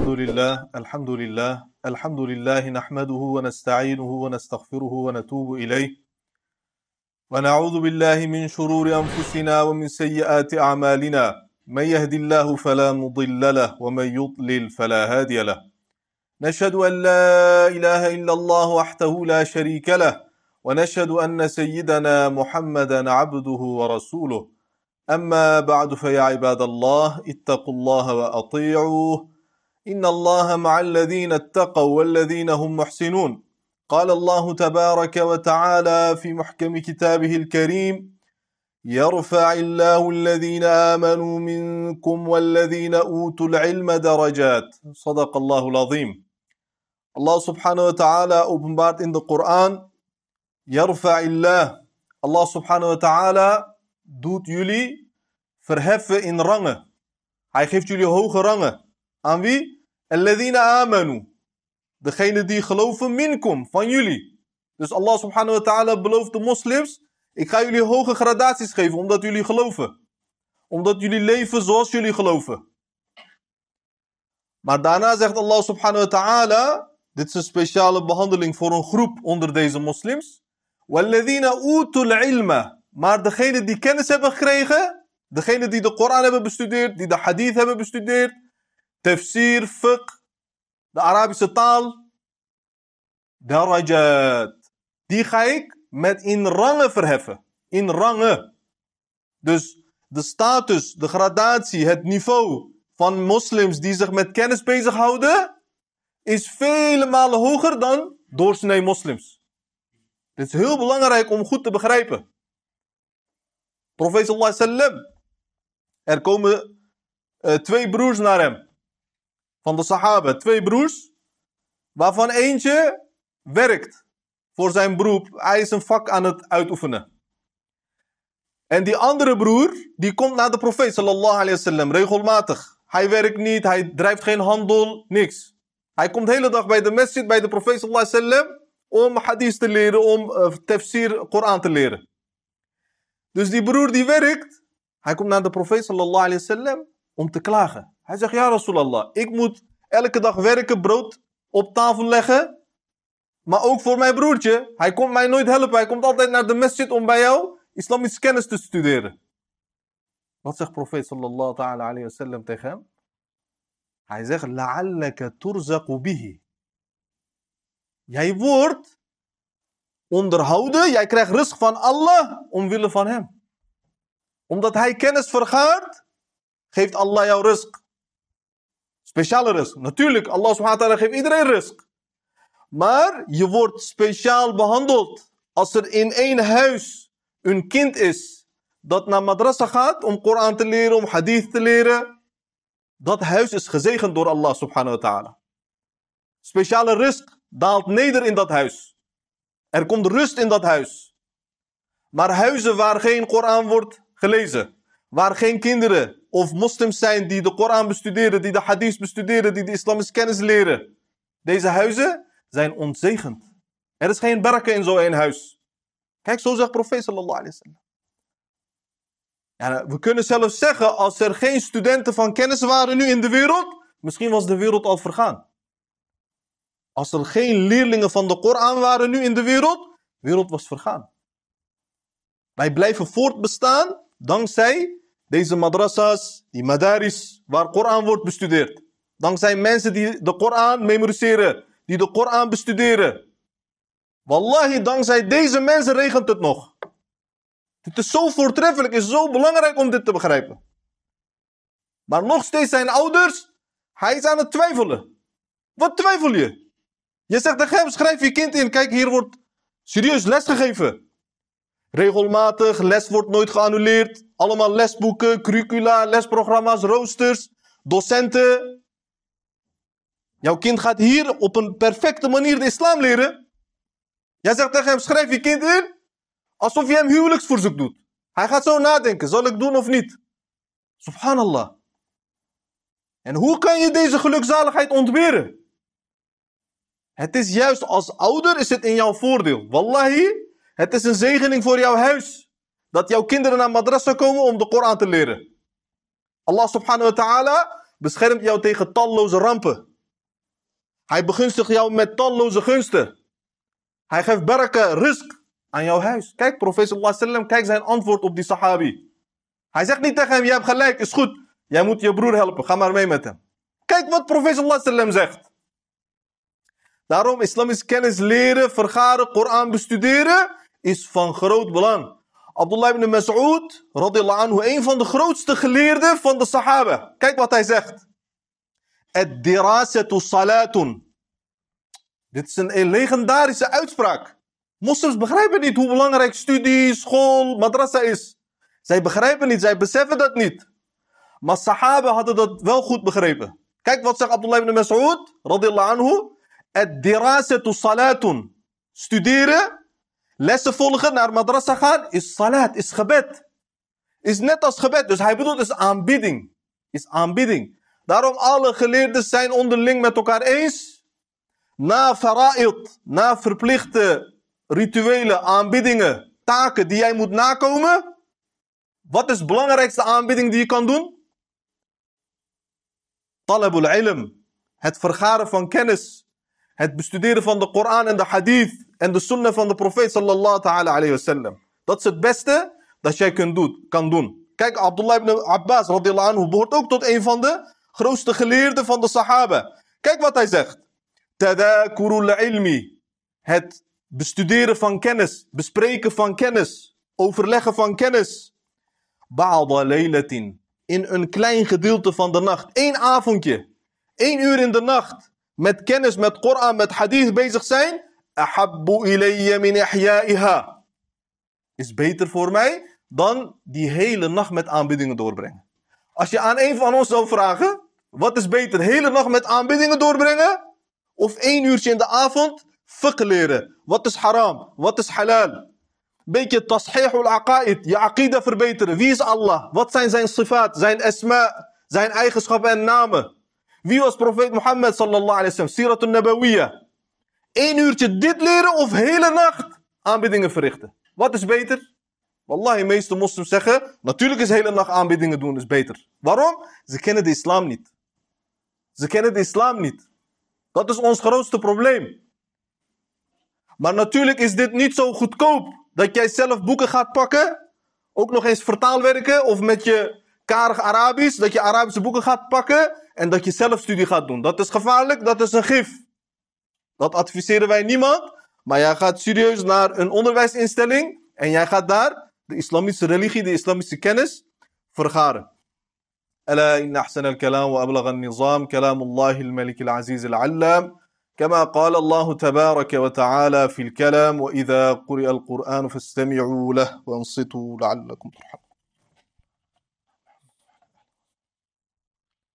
الحمد لله الحمد لله الحمد لله نحمده ونستعينه ونستغفره ونتوب إليه. ونعوذ بالله من شرور أنفسنا ومن سيئات أعمالنا. من يهد الله فلا مضل له ومن يضلل فلا هادي له. نشهد أن لا إله إلا الله وحده لا شريك له. ونشهد أن سيدنا محمدا عبده ورسوله. أما بعد فيا عباد الله اتقوا الله وأطيعوه. إن الله مع الذين اتقوا والذين هم محسنون قال الله تبارك وتعالى في محكم كتابه الكريم يرفع الله الذين آمنوا منكم والذين أوتوا العلم درجات صدق الله العظيم الله سبحانه وتعالى openbaart in de Koran يرفع الله Allah subhanahu wa ta'ala doet jullie verheffen in rangen. Hij geeft jullie hoge rangen. Aan wie? Alladhina amanu. Degene die geloven minkum, van jullie. Dus Allah subhanahu wa ta'ala belooft de moslims, ik ga jullie hoge gradaties geven omdat jullie geloven. Omdat jullie leven zoals jullie geloven. Maar daarna zegt Allah subhanahu wa ta'ala, dit is een speciale behandeling voor een groep onder deze moslims. Walladhina utul ilma. Maar degene die kennis hebben gekregen, degene die de Koran hebben bestudeerd, die de hadith hebben bestudeerd, tafsir, fiqh, de Arabische taal, darajat. Die ga ik met in rangen verheffen. In rangen. Dus de status, de gradatie, het niveau van moslims die zich met kennis bezighouden, is vele malen hoger dan doorsnee moslims. Dit is heel belangrijk om goed te begrijpen. Profeet wasallam. Er komen uh, twee broers naar hem. Van de Sahaba. Twee broers. Waarvan eentje werkt voor zijn beroep. Hij is een vak aan het uitoefenen. En die andere broer, die komt naar de profeet sallallahu alaihi wasallam. Regelmatig. Hij werkt niet, hij drijft geen handel, niks. Hij komt de hele dag bij de masjid, bij de profeet sallallahu alaihi wasallam. Om hadith te leren, om uh, tafsir, Koran te leren. Dus die broer die werkt, hij komt naar de profeet sallallahu alayhi wasallam om te klagen. Hij zegt, ja Rasulallah, ik moet elke dag werken, brood op tafel leggen. Maar ook voor mijn broertje. Hij komt mij nooit helpen. Hij komt altijd naar de masjid om bij jou islamitische kennis te studeren. Wat zegt profeet sallallahu alayhi wasallam tegen hem? Hij zegt, la'allaka turzaqu bihi. Jij wordt onderhouden, jij krijgt rust van Allah omwille van hem. Omdat hij kennis vergaart, geeft Allah jou rust. Speciale rust. Natuurlijk, Allah subhanahu wa ta'ala geeft iedereen rust. Maar je wordt speciaal behandeld. Als er in één huis een kind is dat naar madrasa gaat om Koran te leren, om hadith te leren. Dat huis is gezegend door Allah subhanahu wa ta'ala. Speciale rust daalt neder in dat huis. Er komt rust in dat huis. Maar huizen waar geen Koran wordt gelezen, waar geen kinderen of moslims zijn die de Koran bestuderen, die de hadith bestuderen, die de islamische kennis leren. Deze huizen zijn ontzegend. Er is geen berken in zo'n huis. Kijk, zo zegt profeet sallallahu alaihi wasallam. Ja, we kunnen zelfs zeggen, als er geen studenten van kennis waren nu in de wereld, misschien was de wereld al vergaan. Als er geen leerlingen van de Koran waren nu in de wereld, de wereld was vergaan. Wij blijven voortbestaan dankzij deze madrasas, die madaris, waar Koran wordt bestudeerd. Dankzij mensen die de Koran memoriseren, die de Koran bestuderen. Wallahi, dankzij deze mensen regent het nog. Het is zo voortreffelijk, is zo belangrijk om dit te begrijpen. Maar nog steeds zijn ouders, hij is aan het twijfelen. Wat twijfel je? Je zegt hem, schrijf je kind in. Kijk, hier wordt serieus les gegeven. Regelmatig, les wordt nooit geannuleerd. Allemaal lesboeken, curricula, lesprogramma's, roosters, docenten. Jouw kind gaat hier op een perfecte manier de islam leren. Jij zegt tegen hem, schrijf je kind in. Alsof je hem huwelijksverzoek doet. Hij gaat zo nadenken, zal ik doen of niet? Subhanallah. En hoe kan je deze gelukzaligheid ontberen? Het is juist als ouder is het in jouw voordeel. Wallahi, het is een zegening voor jouw huis. Dat jouw kinderen naar madrasa komen om de Koran te leren. Allah subhanahu wa ta'ala beschermt jou tegen talloze rampen. Hij begunstigt jou met talloze gunsten. Hij geeft baraka, risk aan jouw huis. Kijk, profeet sallallahu wasallam, kijk zijn antwoord op die sahabi. Hij zegt niet tegen hem, je hebt gelijk, is goed. Jij moet je broer helpen, ga maar mee met hem. Kijk wat profeet sallallahu wasallam zegt. Daarom, islamisch kennis leren, vergaren, Koran bestuderen, is van groot belang. Abdullah ibn Mas'ud, radiyallahu anhu, een van de grootste geleerden van de sahaba. Kijk wat hij zegt. Het salatun. Dit is een legendarische uitspraak. Moslims begrijpen niet hoe belangrijk studie, school, madrasa is. Zij begrijpen niet, zij beseffen dat niet. Maar sahaba hadden dat wel goed begrepen. Kijk wat zegt Abdullah ibn Mas'ud, radiyallahu anhu. Het salatun. Studeren, lessen volgen, naar madrasa gaan, is salat, is gebed. Is net als gebed. Dus hij bedoelt, is aanbidding. Is aanbidding. Daarom alle geleerden zijn onderling met elkaar eens. Na fara'id, na verplichte rituelen, aanbiddingen, taken die jij moet nakomen. Wat is de belangrijkste aanbidding die je kan doen? Talabul ilm. Het vergaren van kennis. Het bestuderen van de Koran en de hadith. En de sunnah van de profeet sallallahu ta'ala alayhi wasallam. Dat is het beste dat jij kunt doen, kan doen. Kijk, Abdullah ibn Abbas radiyallahu anhu behoort ook tot een van de grootste geleerden van de sahaba. Kijk wat hij zegt. Tadakurul ilmi. Het bestuderen van kennis, bespreken van kennis, overleggen van kennis. Ba'da laylatin. In een klein gedeelte van de nacht. Eén avondje. één uur in de nacht. Met kennis, met Koran, met hadith bezig zijn. Ahabbu ilayya min ihya'iha. Is beter voor mij dan die hele nacht met aanbiddingen doorbrengen. Als je aan een van ons zou vragen, wat is beter, de hele nacht met aanbiddingen doorbrengen? Of één uurtje in de avond fiqh leren. Wat is haram? Wat is halal? Beetje tashih al-aqaid, je aqida verbeteren. Wie is Allah? Wat zijn zijn sifat, zijn asma, zijn eigenschappen en namen? Wie was profeet Mohammed sallallahu alayhi wa sallam? Sirat al-Nabawiyya. Eén uurtje dit leren of hele nacht aanbiddingen verrichten? Wat is beter? Wallahi, de meeste moslims zeggen, natuurlijk is hele nacht aanbiddingen doen is beter. Waarom? Ze kennen de islam niet. Ze kennen de islam niet. Dat is ons grootste probleem. Maar natuurlijk is dit niet zo goedkoop. Dat jij zelf boeken gaat pakken. Ook nog eens vertaalwerken. Of met je karig Arabisch. Dat je Arabische boeken gaat pakken. En dat je zelf studie gaat doen. Dat is gevaarlijk. Dat is een gif. Dat adviseren wij niemand. Maar jij gaat serieus naar een onderwijsinstelling. En jij gaat daar de islamitische religie, de islamitische kennis vergaren. ألا إن أحسن الكلام وأبلغ النظام كلام الله الملك العزيز العلام كما قال الله تبارك وتعالى في الكلام وإذا قرئ القرآن فاستمعوا له وانصتوا لعلكم ترحمون